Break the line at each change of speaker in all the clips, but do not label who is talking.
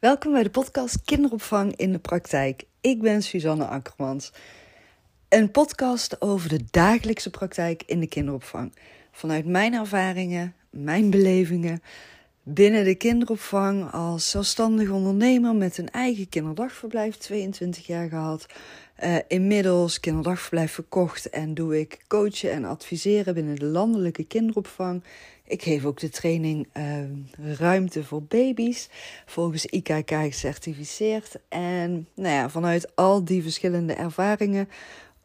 Welkom bij de podcast Kinderopvang in de Praktijk. Ik ben Suzanne Akkermans. Een podcast over de dagelijkse praktijk in de kinderopvang. Vanuit mijn ervaringen, mijn belevingen binnen de kinderopvang als zelfstandig ondernemer met een eigen kinderdagverblijf, 22 jaar gehad. Uh, inmiddels kinderdagverblijf verkocht en doe ik coachen en adviseren binnen de landelijke kinderopvang. Ik geef ook de training uh, Ruimte voor Baby's, volgens IKK gecertificeerd. En nou ja, vanuit al die verschillende ervaringen,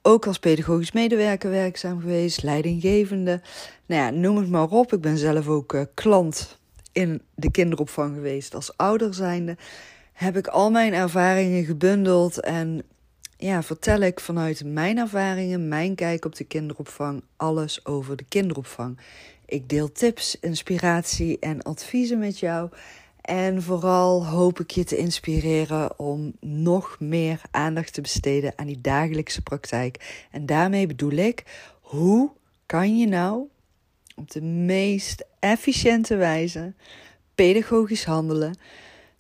ook als pedagogisch medewerker werkzaam geweest, leidinggevende. Nou ja, noem het maar op. Ik ben zelf ook uh, klant in de kinderopvang geweest als ouder zijnde. Heb ik al mijn ervaringen gebundeld en ja, vertel ik vanuit mijn ervaringen, mijn kijk op de kinderopvang, alles over de kinderopvang. Ik deel tips, inspiratie en adviezen met jou. En vooral hoop ik je te inspireren om nog meer aandacht te besteden aan die dagelijkse praktijk. En daarmee bedoel ik, hoe kan je nou op de meest efficiënte wijze pedagogisch handelen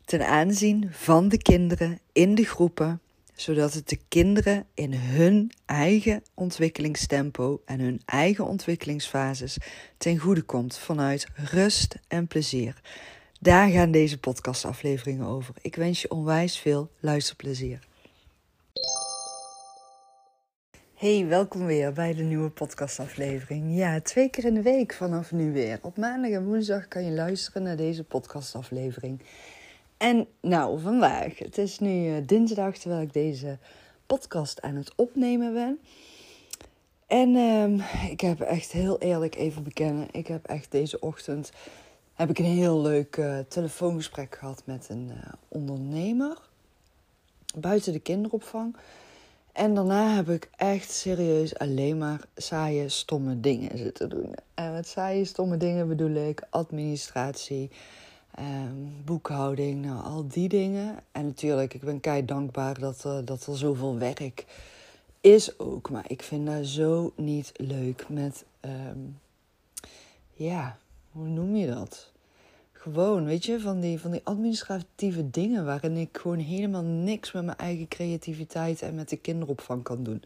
ten aanzien van de kinderen in de groepen zodat het de kinderen in hun eigen ontwikkelingstempo en hun eigen ontwikkelingsfases ten goede komt vanuit rust en plezier. Daar gaan deze podcastafleveringen over. Ik wens je onwijs veel luisterplezier. Hey, welkom weer bij de nieuwe podcastaflevering. Ja, twee keer in de week vanaf nu weer. Op maandag en woensdag kan je luisteren naar deze podcastaflevering. En nou, vandaag. Het is nu uh, dinsdag terwijl ik deze podcast aan het opnemen ben. En uh, ik heb echt heel eerlijk even bekennen. Ik heb echt deze ochtend heb ik een heel leuk uh, telefoongesprek gehad met een uh, ondernemer buiten de kinderopvang. En daarna heb ik echt serieus alleen maar saaie, stomme dingen zitten doen. En met saaie, stomme dingen bedoel ik administratie, Um, boekhouding, nou, al die dingen. En natuurlijk, ik ben kei dankbaar dat, uh, dat er zoveel werk is ook. Maar ik vind dat zo niet leuk met, um, ja, hoe noem je dat? Gewoon, weet je, van die, van die administratieve dingen waarin ik gewoon helemaal niks met mijn eigen creativiteit en met de kinderopvang kan doen.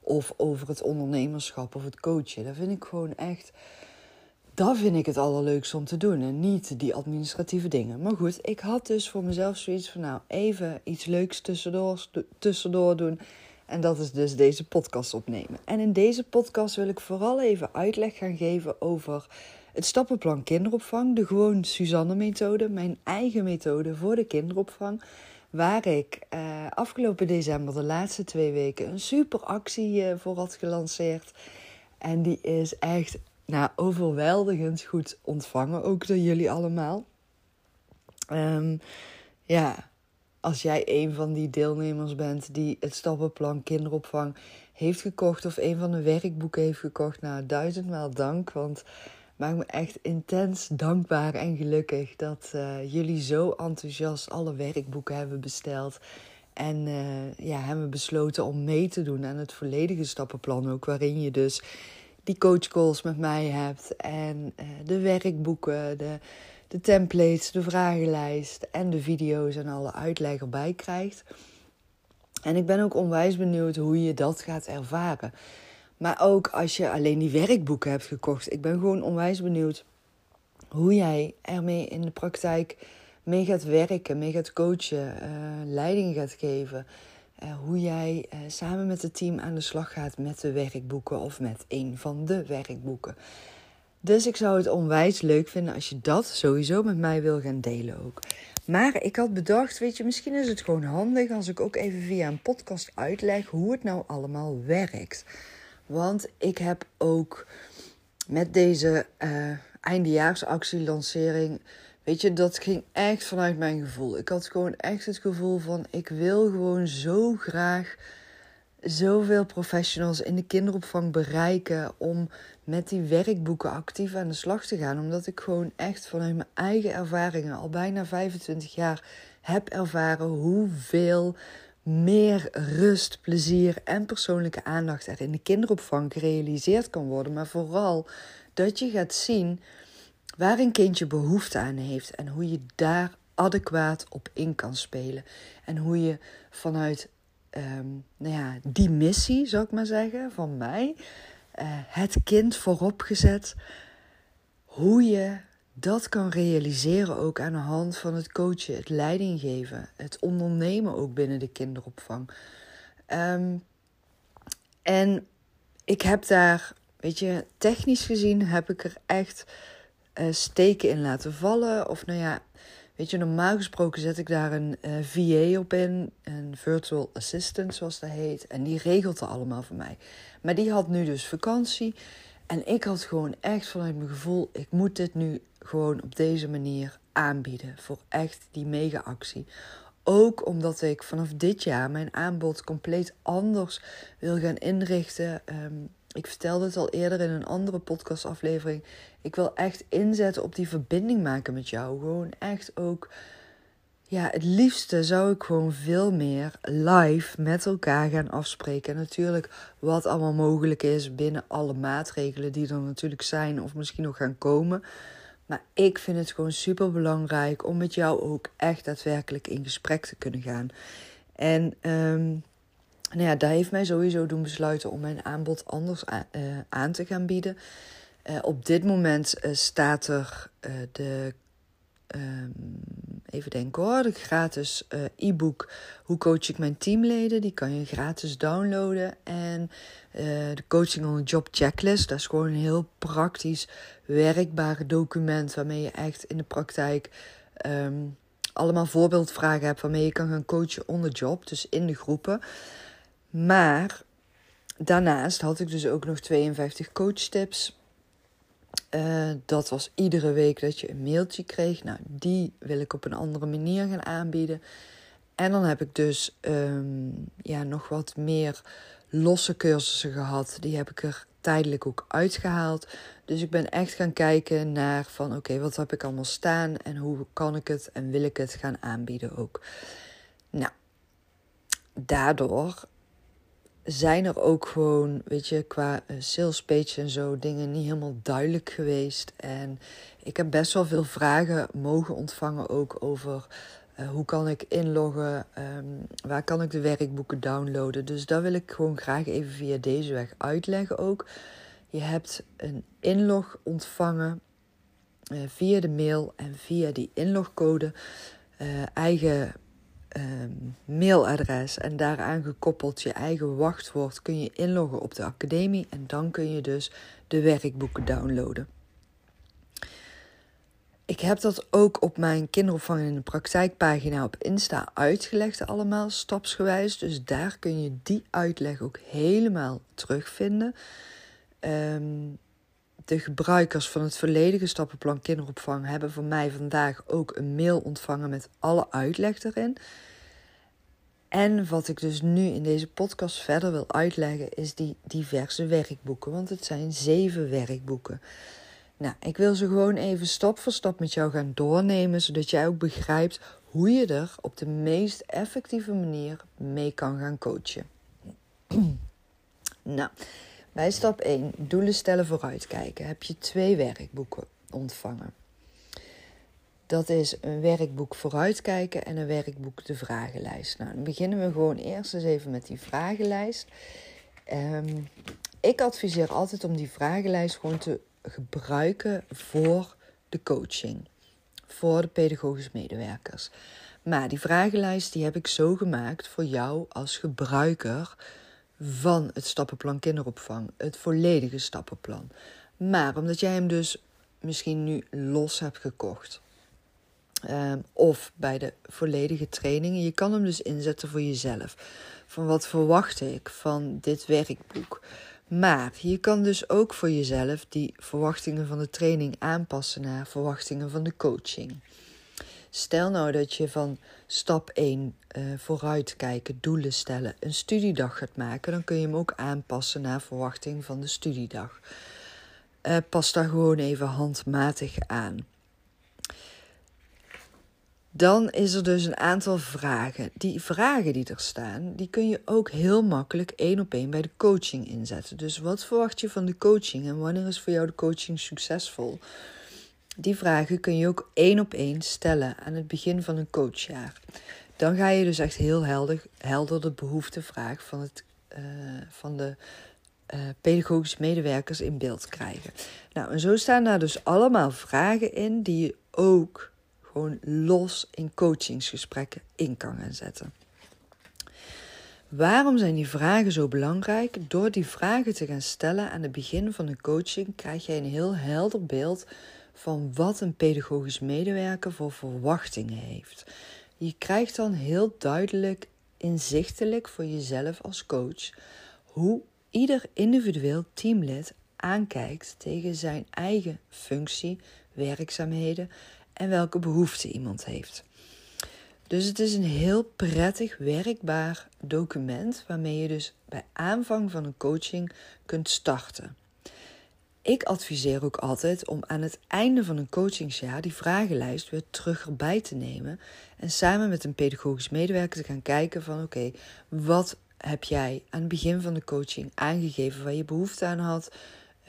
Of over het ondernemerschap of het coachen. Dat vind ik gewoon echt dat vind ik het allerleukste om te doen en niet die administratieve dingen. Maar goed, ik had dus voor mezelf zoiets van, nou, even iets leuks tussendoor, tussendoor doen. En dat is dus deze podcast opnemen. En in deze podcast wil ik vooral even uitleg gaan geven over het stappenplan kinderopvang. De gewoon Suzanne-methode, mijn eigen methode voor de kinderopvang. Waar ik eh, afgelopen december, de laatste twee weken, een super actie eh, voor had gelanceerd. En die is echt nou, overweldigend goed ontvangen, ook door jullie allemaal. Um, ja, als jij een van die deelnemers bent die het stappenplan kinderopvang heeft gekocht of een van de werkboeken heeft gekocht, nou duizendmaal dank, want maak me echt intens dankbaar en gelukkig dat uh, jullie zo enthousiast alle werkboeken hebben besteld. En uh, ja, hebben besloten om mee te doen aan het volledige stappenplan ook, waarin je dus die coachcalls met mij hebt. En uh, de werkboeken, de, de templates, de vragenlijst en de video's en alle uitleg erbij krijgt. En ik ben ook onwijs benieuwd hoe je dat gaat ervaren. Maar ook als je alleen die werkboeken hebt gekocht. Ik ben gewoon onwijs benieuwd hoe jij ermee in de praktijk mee gaat werken, mee gaat coachen, uh, leiding gaat geven. Uh, hoe jij uh, samen met het team aan de slag gaat met de werkboeken of met een van de werkboeken. Dus ik zou het onwijs leuk vinden als je dat sowieso met mij wil gaan delen ook. Maar ik had bedacht, weet je, misschien is het gewoon handig als ik ook even via een podcast uitleg hoe het nou allemaal werkt. Want ik heb ook met deze uh, eindejaarsactie lancering Weet je, dat ging echt vanuit mijn gevoel. Ik had gewoon echt het gevoel van: ik wil gewoon zo graag zoveel professionals in de kinderopvang bereiken om met die werkboeken actief aan de slag te gaan. Omdat ik gewoon echt vanuit mijn eigen ervaringen al bijna 25 jaar heb ervaren hoeveel meer rust, plezier en persoonlijke aandacht er in de kinderopvang gerealiseerd kan worden. Maar vooral dat je gaat zien waar een kindje behoefte aan heeft en hoe je daar adequaat op in kan spelen. En hoe je vanuit ehm, nou ja, die missie, zou ik maar zeggen, van mij, uh, het kind voorop gezet, hoe je dat kan realiseren ook aan de hand van het coachen, het leidinggeven, het ondernemen ook binnen de kinderopvang. Ehm, en ik heb daar, weet je, technisch gezien heb ik er echt steken in laten vallen. Of nou ja, weet je, normaal gesproken zet ik daar een eh, VA op in, een virtual assistant zoals dat heet. En die regelt er allemaal voor mij. Maar die had nu dus vakantie. En ik had gewoon echt vanuit mijn gevoel, ik moet dit nu gewoon op deze manier aanbieden. Voor echt die mega actie. Ook omdat ik vanaf dit jaar mijn aanbod compleet anders wil gaan inrichten. Ehm, ik vertelde het al eerder in een andere podcastaflevering. Ik wil echt inzetten op die verbinding maken met jou. Gewoon echt ook. Ja, het liefste zou ik gewoon veel meer live met elkaar gaan afspreken. En natuurlijk wat allemaal mogelijk is binnen alle maatregelen die er natuurlijk zijn of misschien nog gaan komen. Maar ik vind het gewoon super belangrijk om met jou ook echt daadwerkelijk in gesprek te kunnen gaan. En um, nou ja, dat heeft mij sowieso doen besluiten om mijn aanbod anders aan, uh, aan te gaan bieden. Uh, op dit moment uh, staat er de. Um, even denken hoor, de gratis e-book Hoe coach ik mijn teamleden? Die kan je gratis downloaden. En de Coaching on the Job Checklist, dat is gewoon een heel praktisch werkbaar document waarmee je echt in de praktijk um, allemaal voorbeeldvragen hebt waarmee je kan gaan coachen on the job, dus in de groepen. Maar daarnaast had ik dus ook nog 52 coachtips. Uh, dat was iedere week dat je een mailtje kreeg. Nou, die wil ik op een andere manier gaan aanbieden. En dan heb ik dus um, ja, nog wat meer losse cursussen gehad. Die heb ik er tijdelijk ook uitgehaald. Dus ik ben echt gaan kijken naar van oké, wat heb ik allemaal staan en hoe kan ik het en wil ik het gaan aanbieden ook. Nou, daardoor zijn er ook gewoon, weet je, qua eh, sales page en zo dingen niet helemaal duidelijk geweest. En ik heb best wel veel vragen mogen ontvangen ook over uh, hoe kan ik inloggen, um, waar kan ik de werkboeken downloaden. Dus dat wil ik gewoon graag even via deze weg uitleggen ook. Je hebt een inlog ontvangen uh, via de mail en via die inlogcode eigen um, mailadres en daaraan gekoppeld je eigen wachtwoord kun je inloggen op de academie en dan kun je dus de werkboeken downloaden. Ik heb dat ook op mijn kinderopvang in de praktijkpagina op Insta uitgelegd, allemaal stapsgewijs. Dus daar kun je die uitleg ook helemaal terugvinden. Um, de gebruikers van het volledige stappenplan kinderopvang hebben van mij vandaag ook een mail ontvangen met alle uitleg erin. En wat ik dus nu in deze podcast verder wil uitleggen, is die diverse werkboeken. Want het zijn zeven werkboeken. Nou, ik wil ze gewoon even stap voor stap met jou gaan doornemen, zodat jij ook begrijpt hoe je er op de meest effectieve manier mee kan gaan coachen. nou, bij stap 1, doelen stellen vooruitkijken, heb je twee werkboeken ontvangen. Dat is een werkboek vooruitkijken en een werkboek de vragenlijst. Nou, dan beginnen we gewoon eerst eens even met die vragenlijst. Um, ik adviseer altijd om die vragenlijst gewoon te gebruiken voor de coaching. Voor de pedagogisch medewerkers. Maar die vragenlijst die heb ik zo gemaakt voor jou als gebruiker van het stappenplan kinderopvang. Het volledige stappenplan. Maar omdat jij hem dus misschien nu los hebt gekocht. Um, of bij de volledige trainingen. Je kan hem dus inzetten voor jezelf. Van wat verwacht ik van dit werkboek? Maar je kan dus ook voor jezelf die verwachtingen van de training aanpassen naar verwachtingen van de coaching. Stel nou dat je van stap 1 uh, eh, vooruitkijken, doelen stellen, een studiedag gaat maken, dan kun je hem ook aanpassen naar verwachting van de studiedag. Uh, pas daar gewoon even handmatig aan. Dan is er dus een aantal vragen. Die vragen die er staan, die kun je ook heel makkelijk één op één bij de coaching inzetten. Dus wat verwacht je van de coaching en wanneer is voor jou de coaching succesvol? Die vragen kun je ook één op één stellen aan het begin van een coachjaar. Dan ga je dus echt heel helder, helder de behoeftevraag van, het, uh, van de uh, pedagogische medewerkers in beeld krijgen. Nou, en zo staan daar dus allemaal vragen in die je ook gewoon los in coachingsgesprekken in kan gaan zetten. Waarom zijn die vragen zo belangrijk? Door die vragen te gaan stellen aan het begin van een coaching krijg je een heel helder beeld van wat een pedagogisch medewerker voor verwachtingen heeft. Je krijgt dan heel duidelijk inzichtelijk voor jezelf als coach hoe ieder individueel teamlid aankijkt tegen zijn eigen functie, werkzaamheden en welke behoeften iemand heeft. Dus het is een heel prettig werkbaar document waarmee je dus bij aanvang van een coaching kunt starten. Ik adviseer ook altijd om aan het einde van een coachingsjaar die vragenlijst weer terug erbij te nemen en samen met een pedagogisch medewerker te gaan kijken van oké, wat heb jij aan het begin van de coaching aangegeven waar je behoefte aan had,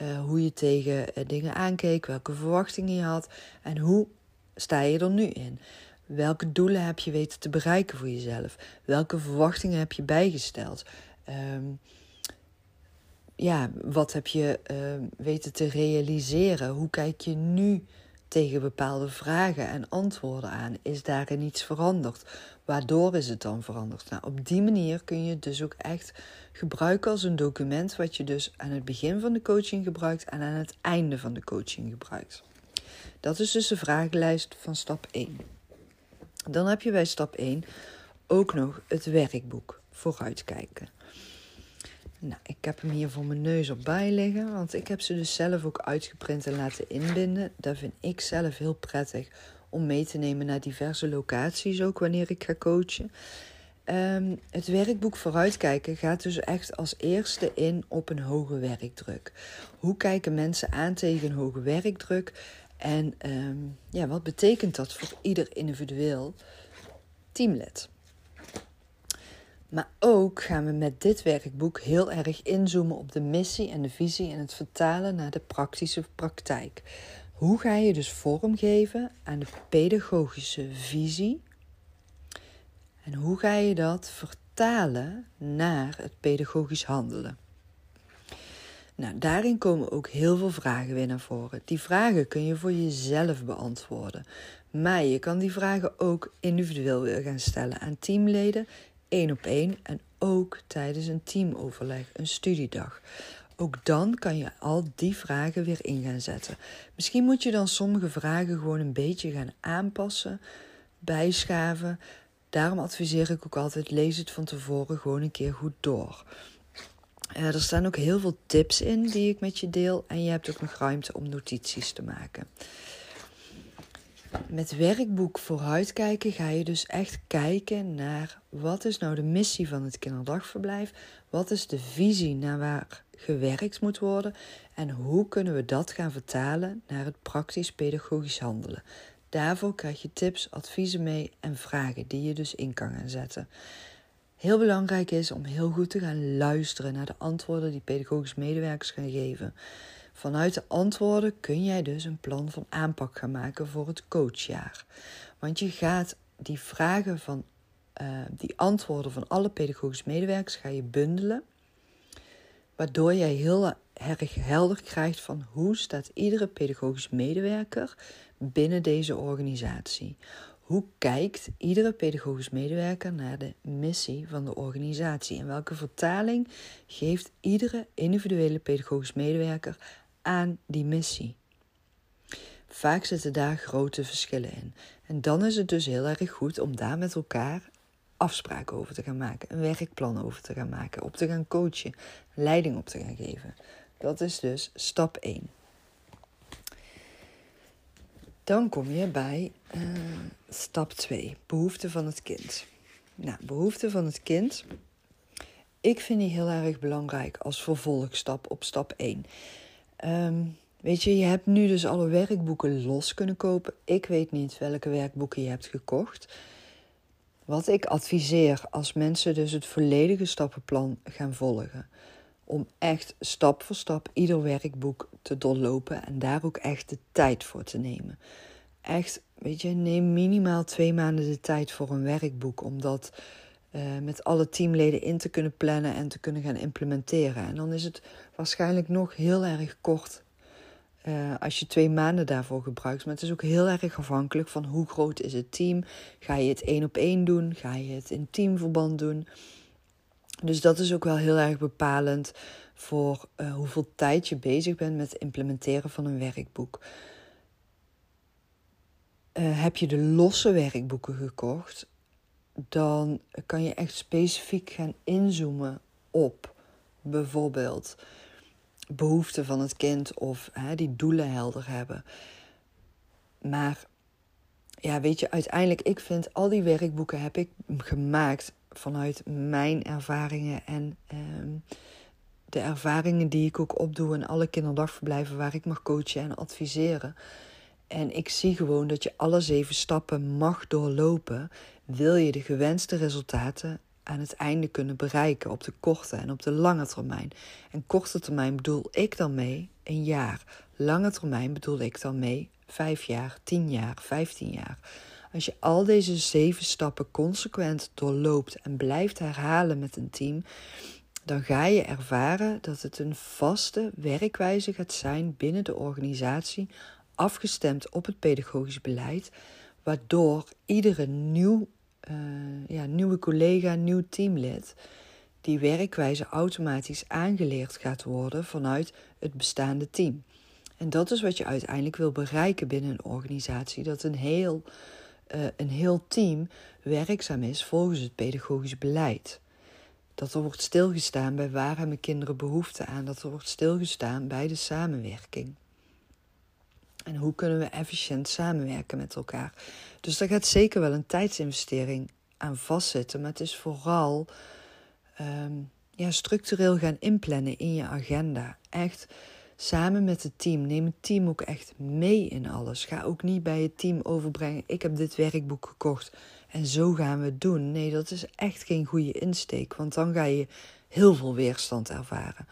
uh, hoe je tegen uh, dingen aankeek, welke verwachtingen je had en hoe sta je er nu in? Welke doelen heb je weten te bereiken voor jezelf? Welke verwachtingen heb je bijgesteld? Um, ja, wat heb je uh, weten te realiseren? Hoe kijk je nu tegen bepaalde vragen en antwoorden aan? Is daarin iets veranderd? Waardoor is het dan veranderd? Nou, op die manier kun je het dus ook echt gebruiken als een document wat je dus aan het begin van de coaching gebruikt en aan het einde van de coaching gebruikt. Dat is dus de vragenlijst van stap 1. Dan heb je bij stap 1 ook nog het werkboek vooruitkijken. Nou, ik heb hem hier voor mijn neus op bij liggen, want ik heb ze dus zelf ook uitgeprint en laten inbinden. Dat vind ik zelf heel prettig om mee te nemen naar diverse locaties, ook wanneer ik ga coachen. Um, het werkboek vooruitkijken gaat dus echt als eerste in op een hoge werkdruk. Hoe kijken mensen aan tegen een hoge werkdruk? En um, ja, wat betekent dat voor ieder individueel teamlid? Maar ook gaan we met dit werkboek heel erg inzoomen op de missie en de visie en het vertalen naar de praktische praktijk. Hoe ga je dus vormgeven aan de pedagogische visie? En hoe ga je dat vertalen naar het pedagogisch handelen? Nou, daarin komen ook heel veel vragen weer naar voren. Die vragen kun je voor jezelf beantwoorden. Maar je kan die vragen ook individueel weer gaan stellen aan teamleden één op één en ook tijdens een teamoverleg, een studiedag. Ook dan kan je al die vragen weer in gaan zetten. Misschien moet je dan sommige vragen gewoon een beetje gaan aanpassen, bijschaven. Daarom adviseer ik ook altijd: lees het van tevoren gewoon een keer goed door. Uh, er staan ook heel veel tips in die ik met je deel en je hebt ook nog ruimte om notities te maken. Met werkboek vooruitkijken ga je dus echt kijken naar wat is nou de missie van het kinderdagverblijf, wat is de visie naar waar gewerkt moet worden en hoe kunnen we dat gaan vertalen naar het praktisch pedagogisch handelen. Daarvoor krijg je tips, adviezen mee en vragen die je dus in kan gaan zetten. Heel belangrijk is om heel goed te gaan luisteren naar de antwoorden die pedagogisch medewerkers gaan geven. Vanuit de antwoorden kun jij dus een plan van aanpak gaan maken voor het coachjaar. Want je gaat die vragen van uh, die antwoorden van alle pedagogische medewerkers ga je bundelen. Waardoor jij heel erg helder krijgt van hoe staat iedere pedagogisch medewerker binnen deze organisatie. Hoe kijkt iedere pedagogisch medewerker naar de missie van de organisatie? En welke vertaling geeft iedere individuele pedagogisch medewerker aan die missie. Vaak zitten daar grote verschillen in. En dan is het dus heel erg goed om daar met elkaar afspraken over te gaan maken, een werkplan over te gaan maken, op te gaan coachen, leiding op te gaan geven. Dat is dus stap 1. Dan kom je bij uh, stap 2, behoeften van het kind. Nou, behoeften van het kind. Ik vind die heel erg belangrijk als vervolgstap op stap 1. Um, weet je, je hebt nu dus alle werkboeken los kunnen kopen. Ik weet niet welke werkboeken je hebt gekocht. Wat ik adviseer als mensen dus het volledige stappenplan gaan volgen. om echt stap voor stap ieder werkboek te doorlopen en daar ook echt de tijd voor te nemen. Echt, weet je, neem minimaal twee maanden de tijd voor een werkboek, omdat uh, met alle teamleden in te kunnen plannen en te kunnen gaan implementeren. En dan is het waarschijnlijk nog heel erg kort uh, als je twee maanden daarvoor gebruikt. Maar het is ook heel erg afhankelijk van hoe groot is het team. Ga je het één op één doen? Ga je het in teamverband doen? Dus dat is ook wel heel erg bepalend voor uh, hoeveel tijd je bezig bent met het implementeren van een werkboek. Heb je de losse werkboeken gekocht, dan kan je echt specifiek gaan inzoomen op bijvoorbeeld behoeften van het kind of hè, die doelen helder hebben. Maar ja, weet je, uiteindelijk, ik vind al die werkboeken heb ik gemaakt vanuit mijn ervaringen en ehm, de ervaringen die ik ook opdoe in alle kinderdagverblijven waar ik mag coachen en adviseren. En ik zie gewoon dat je alle zeven stappen mag doorlopen, wil je de gewenste resultaten aan het einde kunnen bereiken op de korte en op de lange termijn. En korte termijn bedoel ik dan mee een jaar. Lange termijn bedoel ik dan mee vijf jaar, tien jaar, vijftien jaar. Als je al deze zeven stappen consequent doorloopt en blijft herhalen met een team, dan ga je ervaren dat het een vaste werkwijze gaat zijn binnen de organisatie, afgestemd op het pedagogisch beleid, waardoor iedere nieuw uh, ja, nieuwe collega, nieuw teamlid, die werkwijze automatisch aangeleerd gaat worden vanuit het bestaande team. En dat is wat je uiteindelijk wil bereiken binnen een organisatie: dat een heel, uh, een heel team werkzaam is volgens het pedagogisch beleid. Dat er wordt stilgestaan bij waar hebben kinderen behoefte aan, dat er wordt stilgestaan bij de samenwerking. En hoe kunnen we efficiënt samenwerken met elkaar? Dus daar gaat zeker wel een tijdsinvestering aan vastzitten. Maar het is vooral um, ja, structureel gaan inplannen in je agenda. Echt samen met het team. Neem het team ook echt mee in alles. Ga ook niet bij het team overbrengen. Ik heb dit werkboek gekocht en zo gaan we het doen. Nee, dat is echt geen goede insteek. Want dan ga je heel veel weerstand ervaren.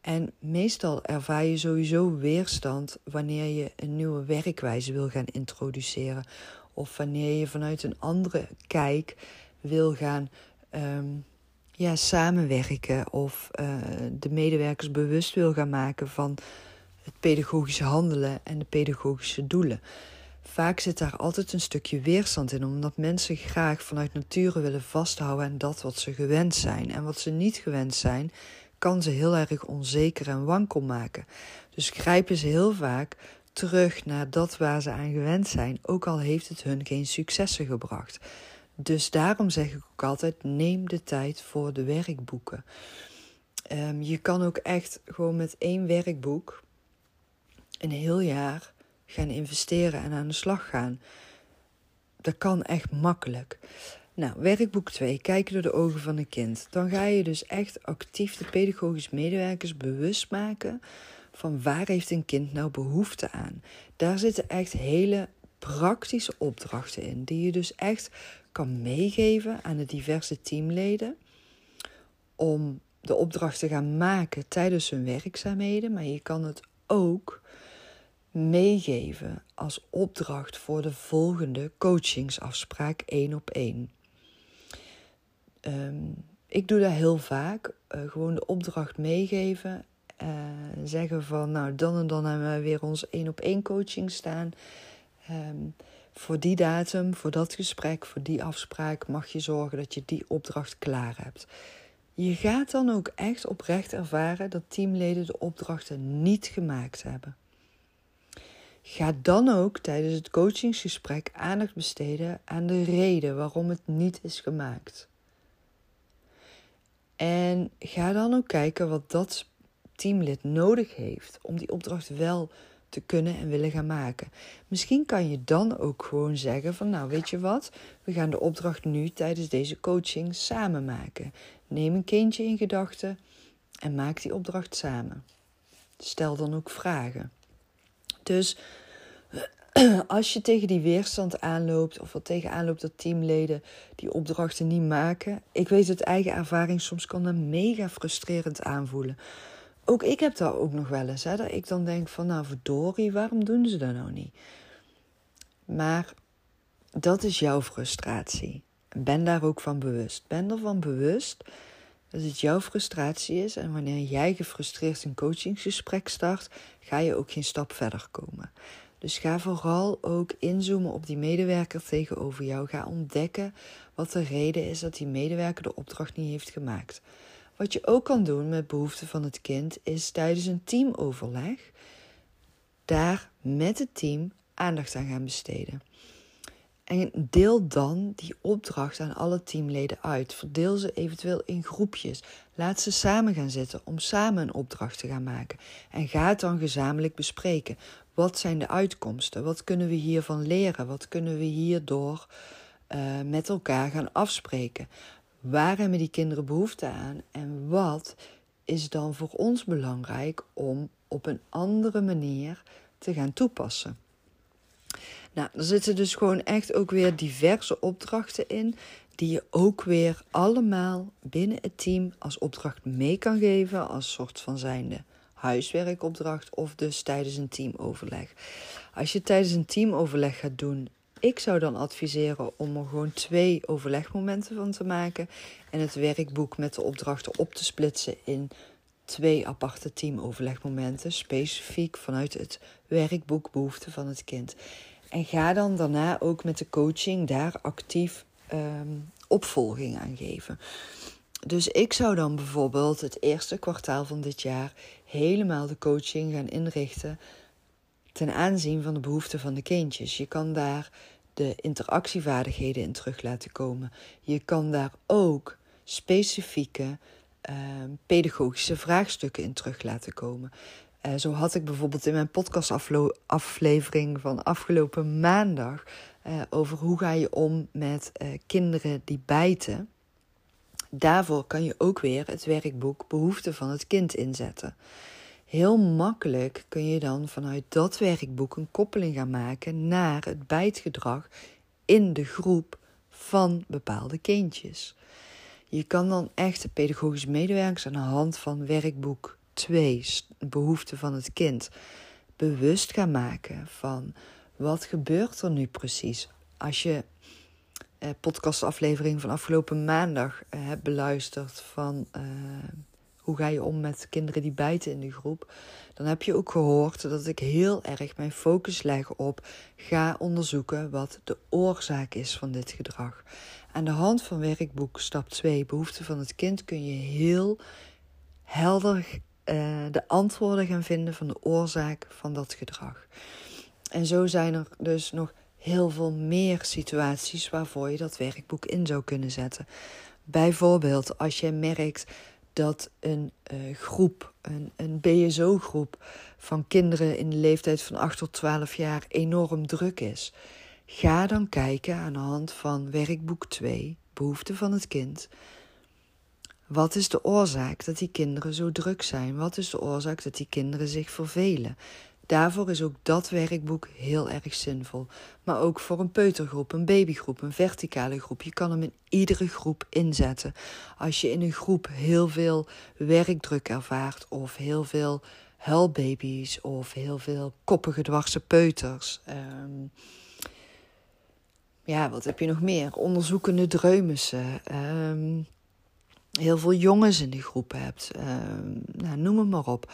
En meestal ervaar je sowieso weerstand wanneer je een nieuwe werkwijze wil gaan introduceren. Of wanneer je vanuit een andere kijk wil gaan um, ja, samenwerken. Of uh, de medewerkers bewust wil gaan maken van het pedagogische handelen en de pedagogische doelen. Vaak zit daar altijd een stukje weerstand in, omdat mensen graag vanuit nature willen vasthouden aan dat wat ze gewend zijn. En wat ze niet gewend zijn, kan ze heel erg onzeker en wankel maken. Dus grijpen ze heel vaak terug naar dat waar ze aan gewend zijn, ook al heeft het hun geen successen gebracht. Dus daarom zeg ik ook altijd: neem de tijd voor de werkboeken. Um, je kan ook echt gewoon met één werkboek een heel jaar gaan investeren en aan de slag gaan. Dat kan echt makkelijk. Nou, werkboek 2, kijken door de ogen van een kind. Dan ga je dus echt actief de pedagogisch medewerkers bewust maken van waar heeft een kind nou behoefte aan. Daar zitten echt hele praktische opdrachten in, die je dus echt kan meegeven aan de diverse teamleden om de opdracht te gaan maken tijdens hun werkzaamheden, maar je kan het ook meegeven als opdracht voor de volgende coachingsafspraak één op één. Um, ik doe dat heel vaak. Uh, gewoon de opdracht meegeven. Uh, zeggen van, nou, dan en dan hebben we weer ons één op één coaching staan. Um, voor die datum, voor dat gesprek, voor die afspraak mag je zorgen dat je die opdracht klaar hebt. Je gaat dan ook echt oprecht ervaren dat teamleden de opdrachten niet gemaakt hebben. Ga dan ook tijdens het coachingsgesprek aandacht besteden aan de reden waarom het niet is gemaakt. En ga dan ook kijken wat dat teamlid nodig heeft om die opdracht wel te kunnen en willen gaan maken. Misschien kan je dan ook gewoon zeggen van nou weet je wat, we gaan de opdracht nu tijdens deze coaching samen maken. Neem een kindje in gedachten en maak die opdracht samen. Stel dan ook vragen. Dus als je tegen die weerstand aanloopt, of wat tegen aanloopt dat teamleden die opdrachten niet maken. Ik weet uit eigen ervaring, soms kan dat mega frustrerend aanvoelen. Ook ik heb dat ook nog wel eens. Hè, dat ik dan denk van, nou verdorie, waarom doen ze dat nou niet? Maar dat is jouw frustratie. Ben daar ook van bewust. Ben ervan bewust dat het jouw frustratie is. En wanneer jij gefrustreerd een coachingsgesprek start, ga je ook geen stap verder komen. Dus ga vooral ook inzoomen op die medewerker tegenover jou. Ga ontdekken wat de reden is dat die medewerker de opdracht niet heeft gemaakt. Wat je ook kan doen met behoeften van het kind, is tijdens een teamoverleg daar met het team aandacht aan gaan besteden. En deel dan die opdracht aan alle teamleden uit. Verdeel ze eventueel in groepjes. Laat ze samen gaan zitten om samen een opdracht te gaan maken. En ga het dan gezamenlijk bespreken. Wat zijn de uitkomsten? Wat kunnen we hiervan leren? Wat kunnen we hierdoor uh, met elkaar gaan afspreken? Waar hebben die kinderen behoefte aan? En wat is dan voor ons belangrijk om op een andere manier te gaan toepassen? Nou, er zitten dus gewoon echt ook weer diverse opdrachten in, die je ook weer allemaal binnen het team als opdracht mee kan geven, als soort van zijnde huiswerkopdracht of dus tijdens een teamoverleg. Als je tijdens een teamoverleg gaat doen, ik zou dan adviseren om er gewoon twee overlegmomenten van te maken en het werkboek met de opdrachten op te splitsen in twee aparte teamoverlegmomenten, specifiek vanuit het werkboek behoeften van het kind. En ga dan daarna ook met de coaching daar actief um, opvolging aan geven. Dus ik zou dan bijvoorbeeld het eerste kwartaal van dit jaar helemaal de coaching gaan inrichten ten aanzien van de behoeften van de kindjes. Je kan daar de interactievaardigheden in terug laten komen. Je kan daar ook specifieke uh, pedagogische vraagstukken in terug laten komen. Uh, zo had ik bijvoorbeeld in mijn podcastaflevering van afgelopen maandag uh, over hoe ga je om met uh, kinderen die bijten. Daarvoor kan je ook weer het werkboek Behoeften van het kind inzetten. Heel makkelijk kun je dan vanuit dat werkboek een koppeling gaan maken naar het bijtgedrag in de groep van bepaalde kindjes. Je kan dan echt de pedagogische medewerkers aan de hand van werkboek 2, behoeften van het kind, bewust gaan maken van wat gebeurt er nu precies. Als je podcastaflevering van afgelopen maandag eh, hebt beluisterd van eh, hoe ga je om met kinderen die bijten in de groep, dan heb je ook gehoord dat ik heel erg mijn focus leg op ga onderzoeken wat de oorzaak is van dit gedrag. Aan de hand van werkboek stap 2, behoeften van het kind, kun je heel helder de antwoorden gaan vinden van de oorzaak van dat gedrag. En zo zijn er dus nog heel veel meer situaties waarvoor je dat werkboek in zou kunnen zetten. Bijvoorbeeld als je merkt dat een uh, groep, een, een BSO-groep van kinderen in de leeftijd van 8 tot 12 jaar enorm druk is. Ga dan kijken aan de hand van werkboek 2, behoeften van het kind. Wat is de oorzaak dat die kinderen zo druk zijn? Wat is de oorzaak dat die kinderen zich vervelen? Daarvoor is ook dat werkboek heel erg zinvol. Maar ook voor een peutergroep, een babygroep, een verticale groep. Je kan hem in iedere groep inzetten. Als je in een groep heel veel werkdruk ervaart, of heel veel huilbaby's, of heel veel koppige dwarse peuters. Um, ja, wat heb je nog meer? Onderzoekende dreumissen. Um, heel veel jongens in die groep hebt. Um, nou, noem het maar op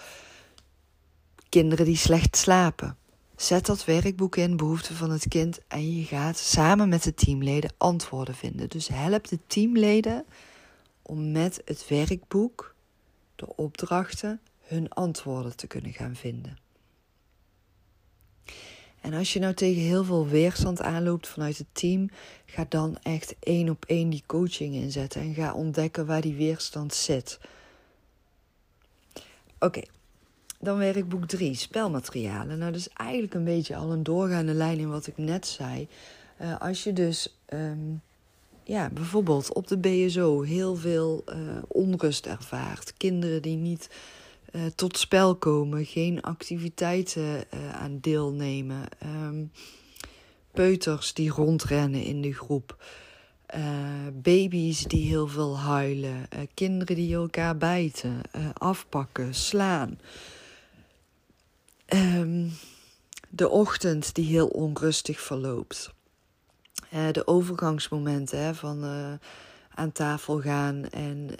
kinderen die slecht slapen. Zet dat werkboek in, behoeften van het kind, en je gaat samen met de teamleden antwoorden vinden. Dus help de teamleden om met het werkboek, de opdrachten, hun antwoorden te kunnen gaan vinden. En als je nou tegen heel veel weerstand aanloopt vanuit het team, ga dan echt één op één die coaching inzetten en ga ontdekken waar die weerstand zit. Oké, dan werkboek 3, spelmaterialen. Nou, dat is eigenlijk een beetje al een doorgaande lijn in wat ik net zei. Uh, als je dus um, ja, bijvoorbeeld op de BSO heel veel uh, onrust ervaart, kinderen die niet tot spel komen, geen activiteiten aan deelnemen. Ehm, peuters die rondrennen in de groep. baby's die heel veel huilen. kinderen die elkaar bijten, afpakken, slaan. Um, de ochtend die heel onrustig verloopt. Uh, de overgangsmomenten hè, van uh, aan tafel gaan en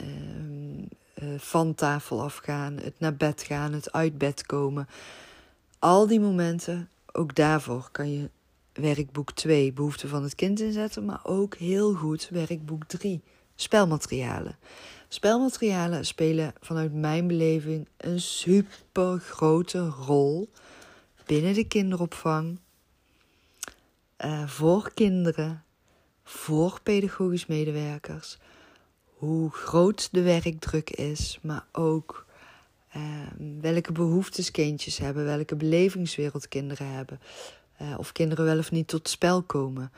uh, van tafel afgaan, het naar bed gaan, het uit bed komen. Al die momenten, ook daarvoor kan je werkboek 2, behoefte van het kind inzetten, maar ook heel goed werkboek 3, spelmaterialen. Spelmaterialen spelen vanuit mijn beleving een super grote rol binnen de kinderopvang, uh, voor kinderen, voor pedagogisch medewerkers, hoe groot de werkdruk is, maar ook uh, welke behoeftes kindjes hebben, welke belevingswereld kinderen hebben, uh, of kinderen wel of niet tot spel komen.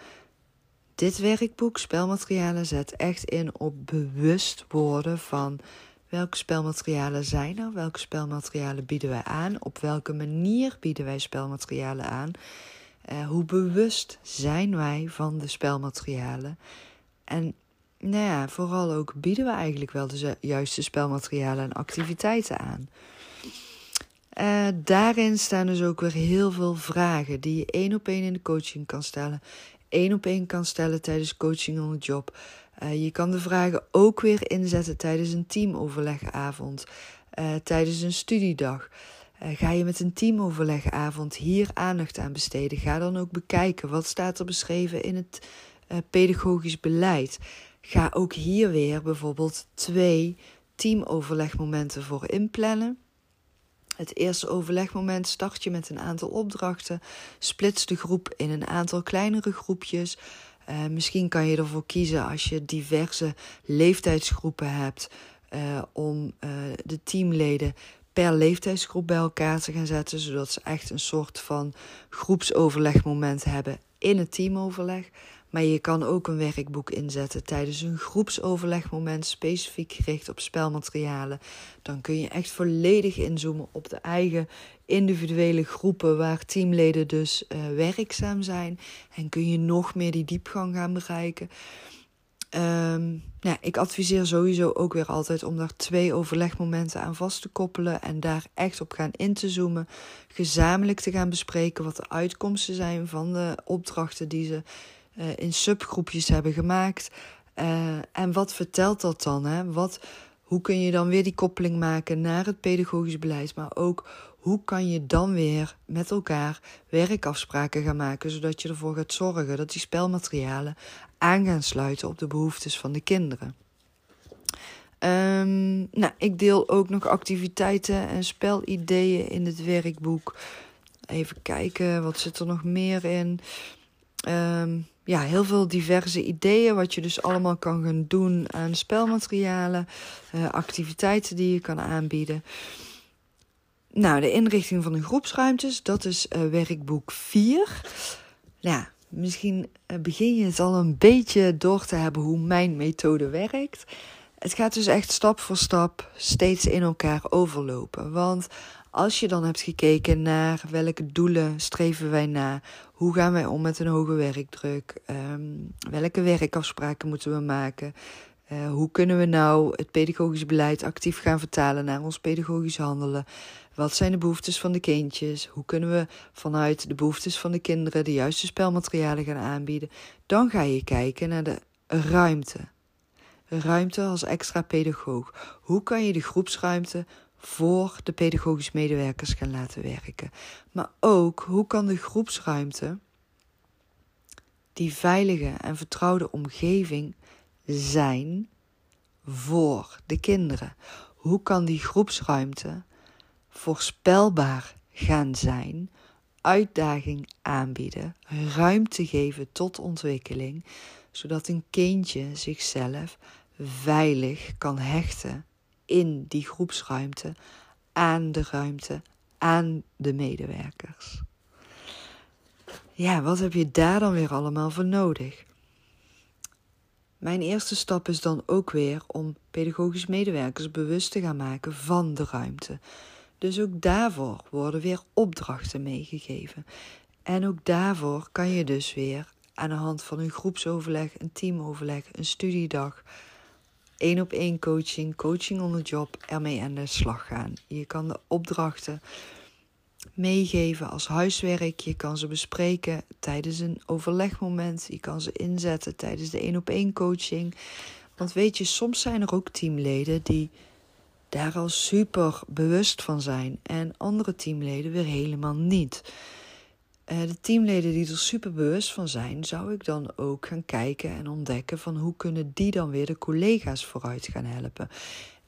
Dit werkboek, spelmaterialen, zet echt in op bewust worden van Welke spelmaterialen zijn er? Welke spelmaterialen bieden wij aan? Op welke manier bieden wij spelmaterialen aan? Uh, hoe bewust zijn wij van de spelmaterialen? En nou ja, vooral ook bieden we eigenlijk wel de juiste spelmaterialen en activiteiten aan. Uh, daarin staan dus ook weer heel veel vragen die je één op één in de coaching kan stellen. Één op één kan stellen tijdens coaching on the job. Uh, je kan de vragen ook weer inzetten tijdens een teamoverlegavond, uh, tijdens een studiedag. Uh, ga je met een teamoverlegavond hier aandacht aan besteden? Ga dan ook bekijken wat staat er beschreven in het pedagogisch beleid. Ga ook hier weer bijvoorbeeld twee teamoverlegmomenten voor inplannen. Het eerste overlegmoment start je met een aantal opdrachten. Splits de groep in een aantal kleinere groepjes. Uh, misschien kan je ervoor kiezen als je diverse leeftijdsgroepen hebt uh, om uh, de teamleden per leeftijdsgroep bij elkaar te gaan zetten, zodat ze echt een soort van groepsoverlegmoment hebben in het teamoverleg. Maar je kan ook een werkboek inzetten tijdens een groepsoverlegmoment, specifiek gericht op spelmaterialen. Dan kun je echt volledig inzoomen op de eigen individuele groepen waar teamleden dus uh, werkzaam zijn. En kun je nog meer die diepgang gaan bereiken. Um, ik adviseer sowieso ook weer altijd om daar twee overlegmomenten aan vast te koppelen en daar echt op gaan in te zoomen. Gezamenlijk te gaan bespreken wat de uitkomsten zijn van de opdrachten die ze uh, in subgroepjes hebben gemaakt. Uh, en wat vertelt dat dan? Hè? Wat, hoe kun je dan weer die koppeling maken naar het pedagogisch beleid, maar ook hoe kan je dan weer met elkaar werkafspraken gaan maken, zodat je ervoor gaat zorgen dat die spelmaterialen aan gaan sluiten op de behoeftes van de kinderen. Um, nou, ik deel ook nog activiteiten en spelideeën in het werkboek. Even kijken, wat zit er nog meer in? Um, ja, heel veel diverse ideeën wat je dus allemaal kan gaan doen aan spelmaterialen, uh, activiteiten die je kan aanbieden. Nou, de inrichting van de groepsruimtes, dat is uh, werkboek 4. Ja, misschien uh, begin je het al een beetje door te hebben hoe mijn methode werkt. Het gaat dus echt stap voor stap steeds in elkaar overlopen. Want als je dan hebt gekeken naar welke doelen streven wij na, hoe gaan wij om met een hoge werkdruk, um, welke werkafspraken moeten we maken, uh, hoe kunnen we nou het pedagogisch beleid actief gaan vertalen naar ons pedagogisch handelen, wat zijn de behoeftes van de kindjes, hoe kunnen we vanuit de behoeftes van de kinderen de juiste spelmaterialen gaan aanbieden, dan ga je kijken naar de ruimte. Ruimte als extra pedagoog. Hoe kan je de groepsruimte voor de pedagogisch medewerkers gaan laten werken. Maar ook hoe kan de groepsruimte die veilige en vertrouwde omgeving zijn voor de kinderen? Hoe kan die groepsruimte voorspelbaar gaan zijn, uitdaging aanbieden, ruimte geven tot ontwikkeling, zodat een kindje zichzelf veilig kan hechten in die groepsruimte, aan de ruimte, aan de medewerkers. Ja, wat heb je daar dan weer allemaal voor nodig? Mijn eerste stap is dan ook weer om pedagogisch medewerkers bewust te gaan maken van de ruimte. Dus ook daarvoor worden weer opdrachten meegegeven. En ook daarvoor kan je dus weer aan de hand van een groepsoverleg, een teamoverleg, een studiedag, één op één coaching, coaching on the job ermee aan de slag gaan. Je kan de opdrachten meegeven als huiswerk. Je kan ze bespreken tijdens een overlegmoment. Je kan ze inzetten tijdens de één op één coaching. Want weet je, soms zijn er ook teamleden die daar al super bewust van zijn en andere teamleden weer helemaal niet. Uh, de teamleden die er super bewust van zijn, zou ik dan ook gaan kijken en ontdekken van hoe kunnen die dan weer de collega's vooruit gaan helpen.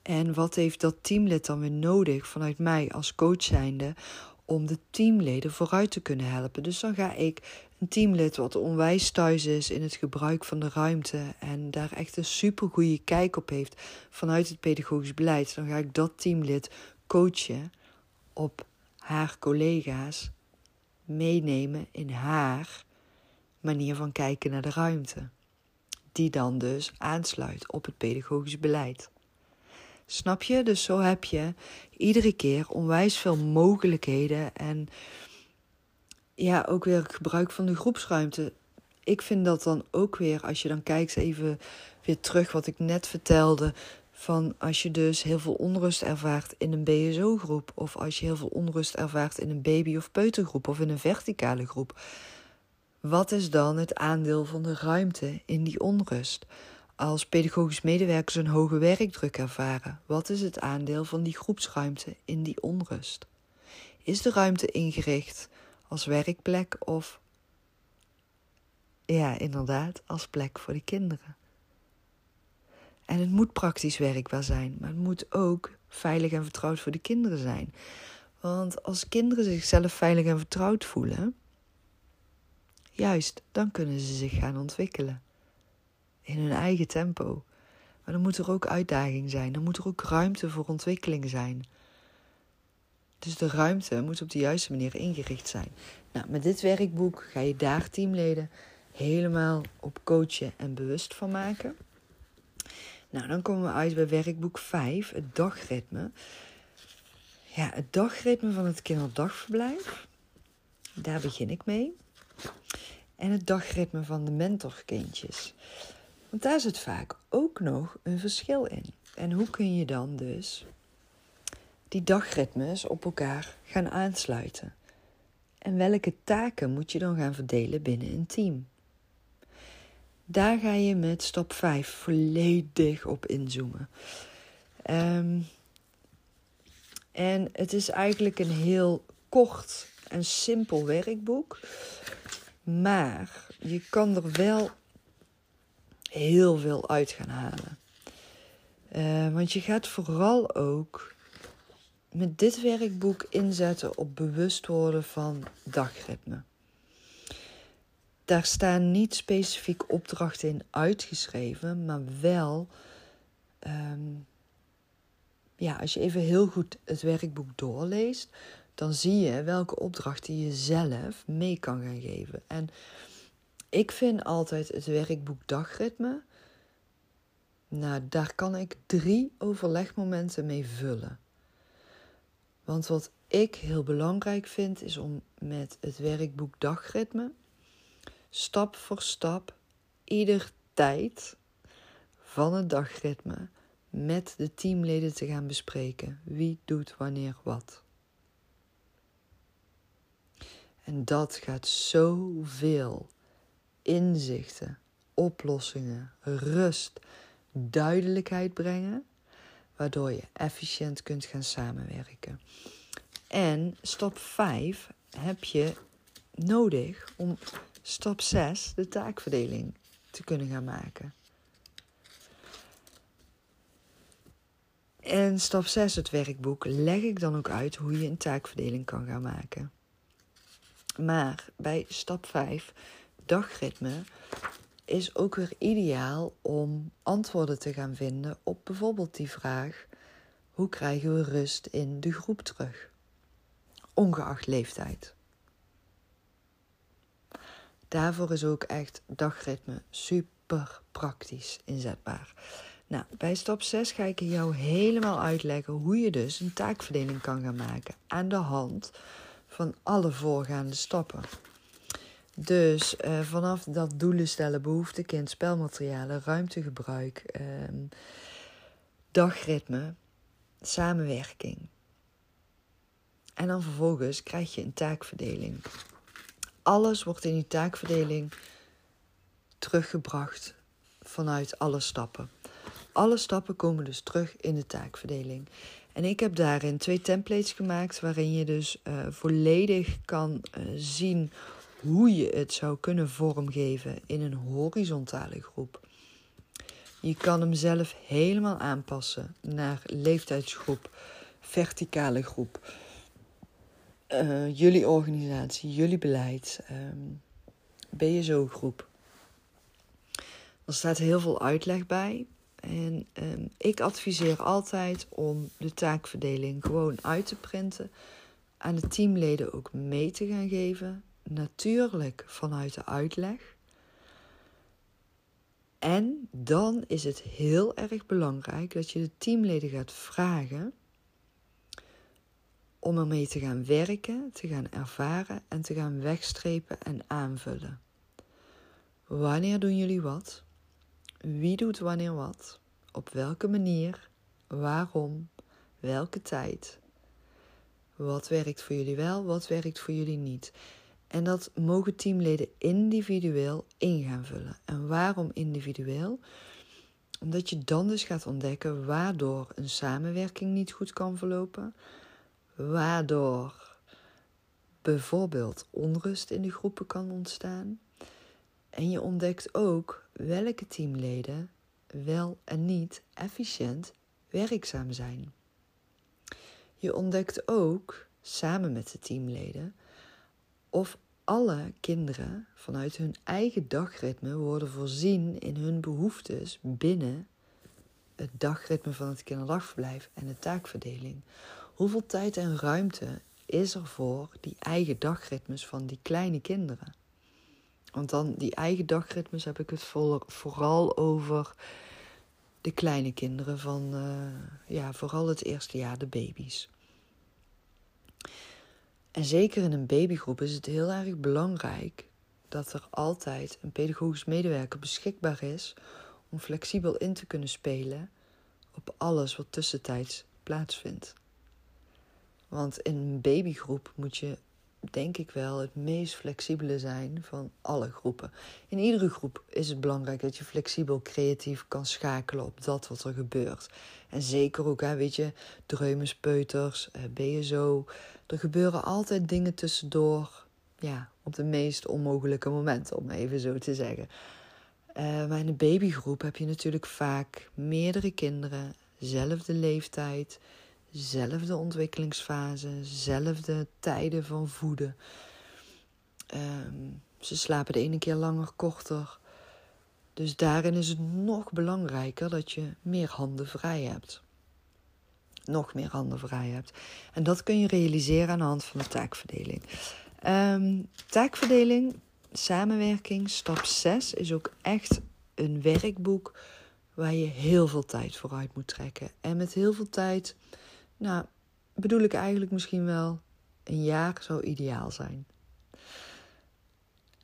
En wat heeft dat teamlid dan weer nodig vanuit mij als coach zijnde om de teamleden vooruit te kunnen helpen. Dus dan ga ik een teamlid wat onwijs thuis is in het gebruik van de ruimte en daar echt een super goede kijk op heeft vanuit het pedagogisch beleid, dan ga ik dat teamlid coachen op haar collega's meenemen in haar manier van kijken naar de ruimte, die dan dus aansluit op het pedagogisch beleid. Snap je? Dus zo heb je iedere keer onwijs veel mogelijkheden en ja, ook weer gebruik van de groepsruimte. Ik vind dat dan ook weer, als je dan kijkt even weer terug wat ik net vertelde, van als je dus heel veel onrust ervaart in een BSO-groep, of als je heel veel onrust ervaart in een baby- of peutergroep, of in een verticale groep. Wat is dan het aandeel van de ruimte in die onrust? Als pedagogisch medewerkers een hoge werkdruk ervaren, wat is het aandeel van die groepsruimte in die onrust? Is de ruimte ingericht als werkplek of, ja, inderdaad, als plek voor de kinderen? En het moet praktisch werkbaar zijn, maar het moet ook veilig en vertrouwd voor de kinderen zijn. Want als kinderen zichzelf veilig en vertrouwd voelen, juist, dan kunnen ze zich gaan ontwikkelen in hun eigen tempo. Maar dan moet er ook uitdaging zijn. Dan moet er ook ruimte voor ontwikkeling zijn. Dus de ruimte moet op de juiste manier ingericht zijn. Nou, met dit werkboek ga je daar teamleden helemaal op coachen en bewust van maken. Nou, dan komen we uit bij werkboek 5, het dagritme. Ja, het dagritme van het kinderdagverblijf. Daar begin ik mee. En het dagritme van de mentorkindjes. Want daar zit vaak ook nog een verschil in. En hoe kun je dan dus die dagritmes op elkaar gaan aansluiten? En welke taken moet je dan gaan verdelen binnen een team? Daar ga je met stap 5 volledig op inzoomen. Um, en het is eigenlijk een heel kort en simpel werkboek. Maar je kan er wel heel veel uit gaan halen. Uh, want je gaat vooral ook met dit werkboek inzetten op bewust worden van dagritme. Daar staan niet specifiek opdrachten in uitgeschreven, maar wel, um, ja, als je even heel goed het werkboek doorleest, dan zie je welke opdrachten je zelf mee kan gaan geven. En ik vind altijd het werkboek dagritme. Nou, daar kan ik drie overlegmomenten mee vullen. Want wat ik heel belangrijk vind, is om met het werkboek dagritme stap voor stap ieder tijd van het dagritme met de teamleden te gaan bespreken. Wie doet wanneer wat. En dat gaat zoveel inzichten, oplossingen, rust, duidelijkheid brengen, waardoor je efficiënt kunt gaan samenwerken. En stap 5 heb je nodig om stap 6 de taakverdeling te kunnen gaan maken. En stap 6, het werkboek, leg ik dan ook uit hoe je een taakverdeling kan gaan maken. Maar bij stap 5 dagritme is ook weer ideaal om antwoorden te gaan vinden op bijvoorbeeld die vraag: hoe krijgen we rust in de groep terug? Ongeacht leeftijd. Daarvoor is ook echt dagritme super, praktisch inzetbaar. Nou, bij stap 6 ga ik jou helemaal uitleggen hoe je dus een taakverdeling kan gaan maken aan de hand van alle voorgaande stappen. Dus uh, vanaf dat doelen stellen, behoeften, kind, spelmaterialen, ruimtegebruik, uh, dagritme, samenwerking. En dan vervolgens krijg je een taakverdeling. Alles wordt in die taakverdeling teruggebracht vanuit alle stappen. Alle stappen komen dus terug in de taakverdeling. En ik heb daarin twee templates gemaakt waarin je dus uh, volledig kan uh, zien hoe je het zou kunnen vormgeven in een horizontale groep. Je kan hem zelf helemaal aanpassen naar leeftijdsgroep, verticale groep, uh, jullie organisatie, jullie beleid, um, BSO-groep. Er staat heel veel uitleg bij. En um, ik adviseer altijd om de taakverdeling gewoon uit te printen, aan de teamleden ook mee te gaan geven. Natuurlijk vanuit de uitleg. En dan is het heel erg belangrijk dat je de teamleden gaat vragen om ermee te gaan werken, te gaan ervaren en te gaan wegstrepen en aanvullen. Wanneer doen jullie wat? Wie doet wanneer wat? Op welke manier? Waarom? Welke tijd? Wat werkt voor jullie wel? Wat werkt voor jullie niet? En dat mogen teamleden individueel in gaan vullen. En waarom individueel? Omdat je dan dus gaat ontdekken waardoor een samenwerking niet goed kan verlopen, waardoor bijvoorbeeld onrust in de groepen kan ontstaan. En je ontdekt ook welke teamleden wel en niet efficiënt werkzaam zijn. Je ontdekt ook samen met de teamleden of alle kinderen vanuit hun eigen dagritme worden voorzien in hun behoeftes binnen het dagritme van het kinderdagverblijf en de taakverdeling. Hoeveel tijd en ruimte is er voor die eigen dagritmes van die kleine kinderen? Want dan die eigen dagritmes heb ik het vooral over de kleine kinderen van, uh, ja, vooral het eerste jaar, de baby's. En zeker in een babygroep is het heel erg belangrijk dat er altijd een pedagogisch medewerker beschikbaar is om flexibel in te kunnen spelen op alles wat tussentijds plaatsvindt. Want in een babygroep moet je denk ik wel het meest flexibele zijn van alle groepen. In iedere groep is het belangrijk dat je flexibel, creatief kan schakelen op dat wat er gebeurt. En zeker ook, hè, weet je, dreumespeuters, eh, BSO. Er gebeuren altijd dingen tussendoor. Ja, op de meest onmogelijke momenten, om even zo te zeggen. Uh, maar in een babygroep heb je natuurlijk vaak meerdere kinderen, zelfde leeftijd zelfde ontwikkelingsfase, zelfde tijden van voeden. Um, ze slapen de ene keer langer, korter. Dus daarin is het nog belangrijker dat je meer handen vrij hebt. Nog meer handen vrij hebt. En dat kun je realiseren aan de hand van de taakverdeling. Um, taakverdeling, samenwerking, stap 6 is ook echt een werkboek waar je heel veel tijd vooruit moet trekken. En met heel veel tijd nou, bedoel ik eigenlijk misschien wel een jaar zou ideaal zijn.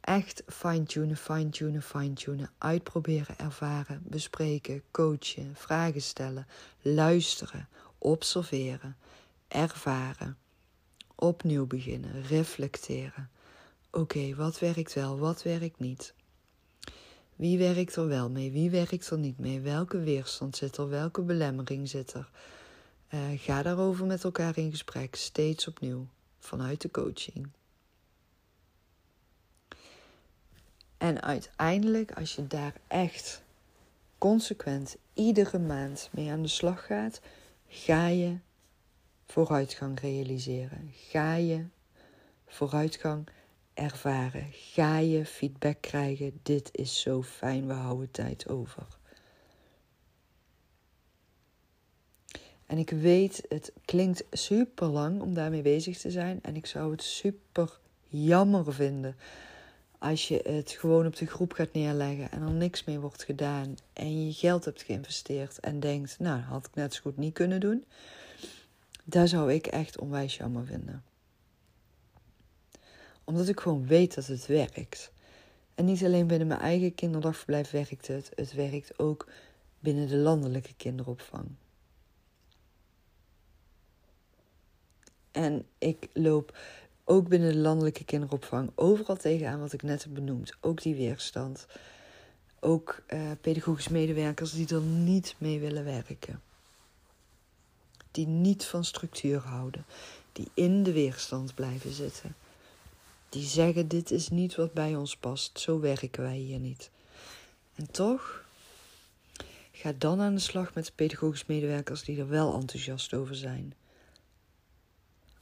Echt fine-tunen, fine-tunen, fine-tunen. Uitproberen, ervaren, bespreken, coachen, vragen stellen, luisteren, observeren, ervaren. Opnieuw beginnen, reflecteren. Oké, wat werkt wel, wat werkt niet? Wie werkt er wel mee, wie werkt er niet mee? Welke weerstand zit er, welke belemmering zit er? Uh, ga daarover met elkaar in gesprek, steeds opnieuw, vanuit de coaching. En uiteindelijk, als je daar echt consequent iedere maand mee aan de slag gaat, ga je vooruitgang realiseren. Ga je vooruitgang ervaren. Ga je feedback krijgen. Dit is zo fijn, we houden tijd over. En ik weet, het klinkt super lang om daarmee bezig te zijn. En ik zou het super jammer vinden als je het gewoon op de groep gaat neerleggen en er niks mee wordt gedaan en je geld hebt geïnvesteerd en denkt, nou, had ik net zo goed niet kunnen doen, daar zou ik echt onwijs jammer vinden. Omdat ik gewoon weet dat het werkt. En niet alleen binnen mijn eigen kinderdagverblijf werkt het, het werkt ook binnen de landelijke kinderopvang. En ik loop ook binnen de landelijke kinderopvang overal tegenaan wat ik net heb benoemd. Ook die weerstand. Ook uh, pedagogische medewerkers die er niet mee willen werken. Die niet van structuur houden. Die in de weerstand blijven zitten. Die zeggen: Dit is niet wat bij ons past. Zo werken wij hier niet. En toch, ga dan aan de slag met de pedagogische medewerkers die er wel enthousiast over zijn.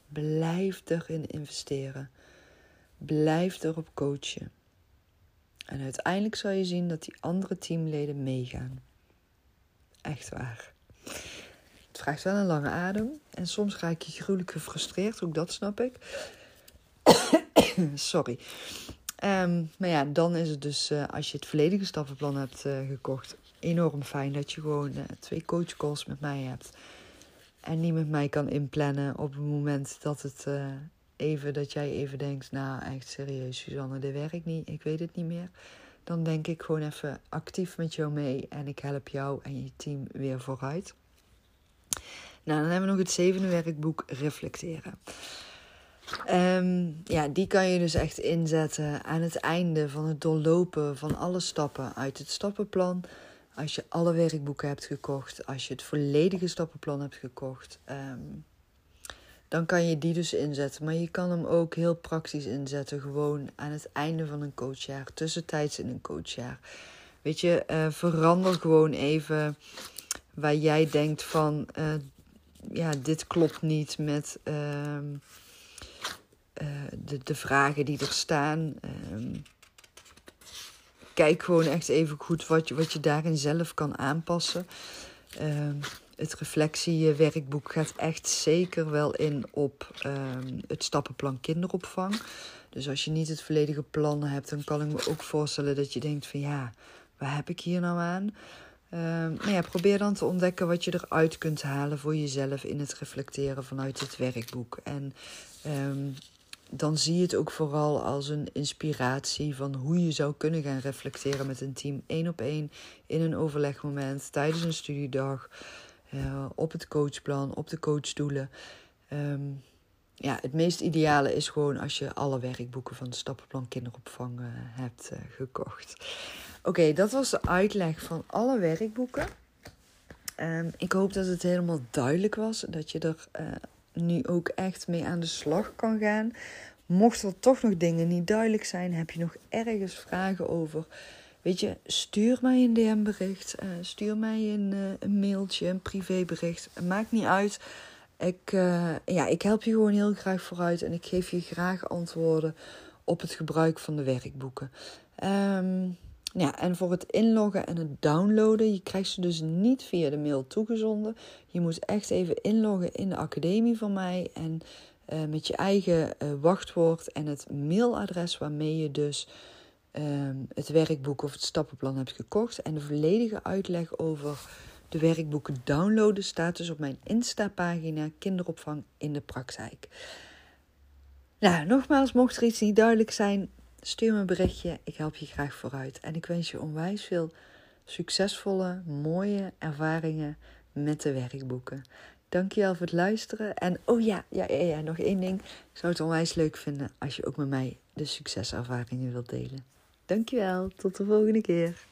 Blijf erin investeren. Blijf erop coachen. En uiteindelijk zal je zien dat die andere teamleden meegaan. Echt waar. Het vraagt wel een lange adem. En soms ga ik je gruwelijk gefrustreerd, ook dat snap ik. Sorry. Um, maar ja, dan is het dus, uh, als je het volledige stappenplan hebt uh, gekocht, enorm fijn dat je gewoon uh, twee coachcalls met mij hebt. En niet met mij kan inplannen op het moment dat het uh, even dat jij even denkt, nou echt serieus, Suzanne, dit werkt niet, ik weet het niet meer. Dan denk ik gewoon even actief met jou mee en ik help jou en je team weer vooruit. Nou, dan hebben we nog het zevende werkboek reflecteren. Um, ja, die kan je dus echt inzetten aan het einde van het doorlopen van alle stappen uit het stappenplan als je alle werkboeken hebt gekocht, als je het volledige stappenplan hebt gekocht, ehm, dan kan je die dus inzetten. Maar je kan hem ook heel praktisch inzetten, gewoon aan het einde van een coachjaar, tussentijds in een coachjaar. Weet je, uh, verander gewoon even waar jij denkt van, uh, ja, dit klopt niet met uh, de, de vragen die er staan. Um, kijk gewoon echt even goed wat je, wat je daarin zelf kan aanpassen. Uh, het reflectiewerkboek gaat echt zeker wel in op uh, het stappenplan kinderopvang. Dus als je niet het volledige plan hebt, dan kan ik me ook voorstellen dat je denkt van ja, waar heb ik hier nou aan? Uh, ja, probeer dan te ontdekken wat je eruit kunt halen voor jezelf in het reflecteren vanuit het werkboek. En dan zie je het ook vooral als een inspiratie van hoe je zou kunnen gaan reflecteren met een team één op één in een overlegmoment, tijdens een studiedag, uh, op het coachplan, op de coachdoelen. Um, ja, het meest ideale is gewoon als je alle werkboeken van het stappenplan kinderopvang uh, hebt uh, gekocht. Oké, dat was de uitleg van alle werkboeken. Um, ik hoop dat het helemaal duidelijk was, dat je er nu ook echt mee aan de slag kan gaan. Mocht er toch nog dingen niet duidelijk zijn, heb je nog ergens vragen over. Weet je, stuur mij een DM-bericht. Uh, stuur mij een, uh, een, mailtje, een privébericht. Maakt niet uit. Ik, uh, ja, ik help je gewoon heel graag vooruit. En ik geef je graag antwoorden op het gebruik van de werkboeken. Um, ja, en voor het inloggen en het downloaden, je krijgt ze dus niet via de mail toegezonden. Je moet echt even inloggen in de academie van mij en uh, met je eigen uh, wachtwoord en het mailadres waarmee je dus uh, het werkboek of het stappenplan hebt gekocht. En de volledige uitleg over de werkboeken downloaden staat dus op mijn Insta-pagina Kinderopvang in de Praktijk. Nou, nogmaals, mocht er iets niet duidelijk zijn, Stuur me een berichtje, ik help je graag vooruit. En ik wens je onwijs veel succesvolle, mooie ervaringen met de werkboeken. Dankjewel voor het luisteren. En oh ja, ja, ja, ja, nog één ding. Ik zou het onwijs leuk vinden als je ook met mij de succeservaringen wilt delen. Dankjewel, tot de volgende keer.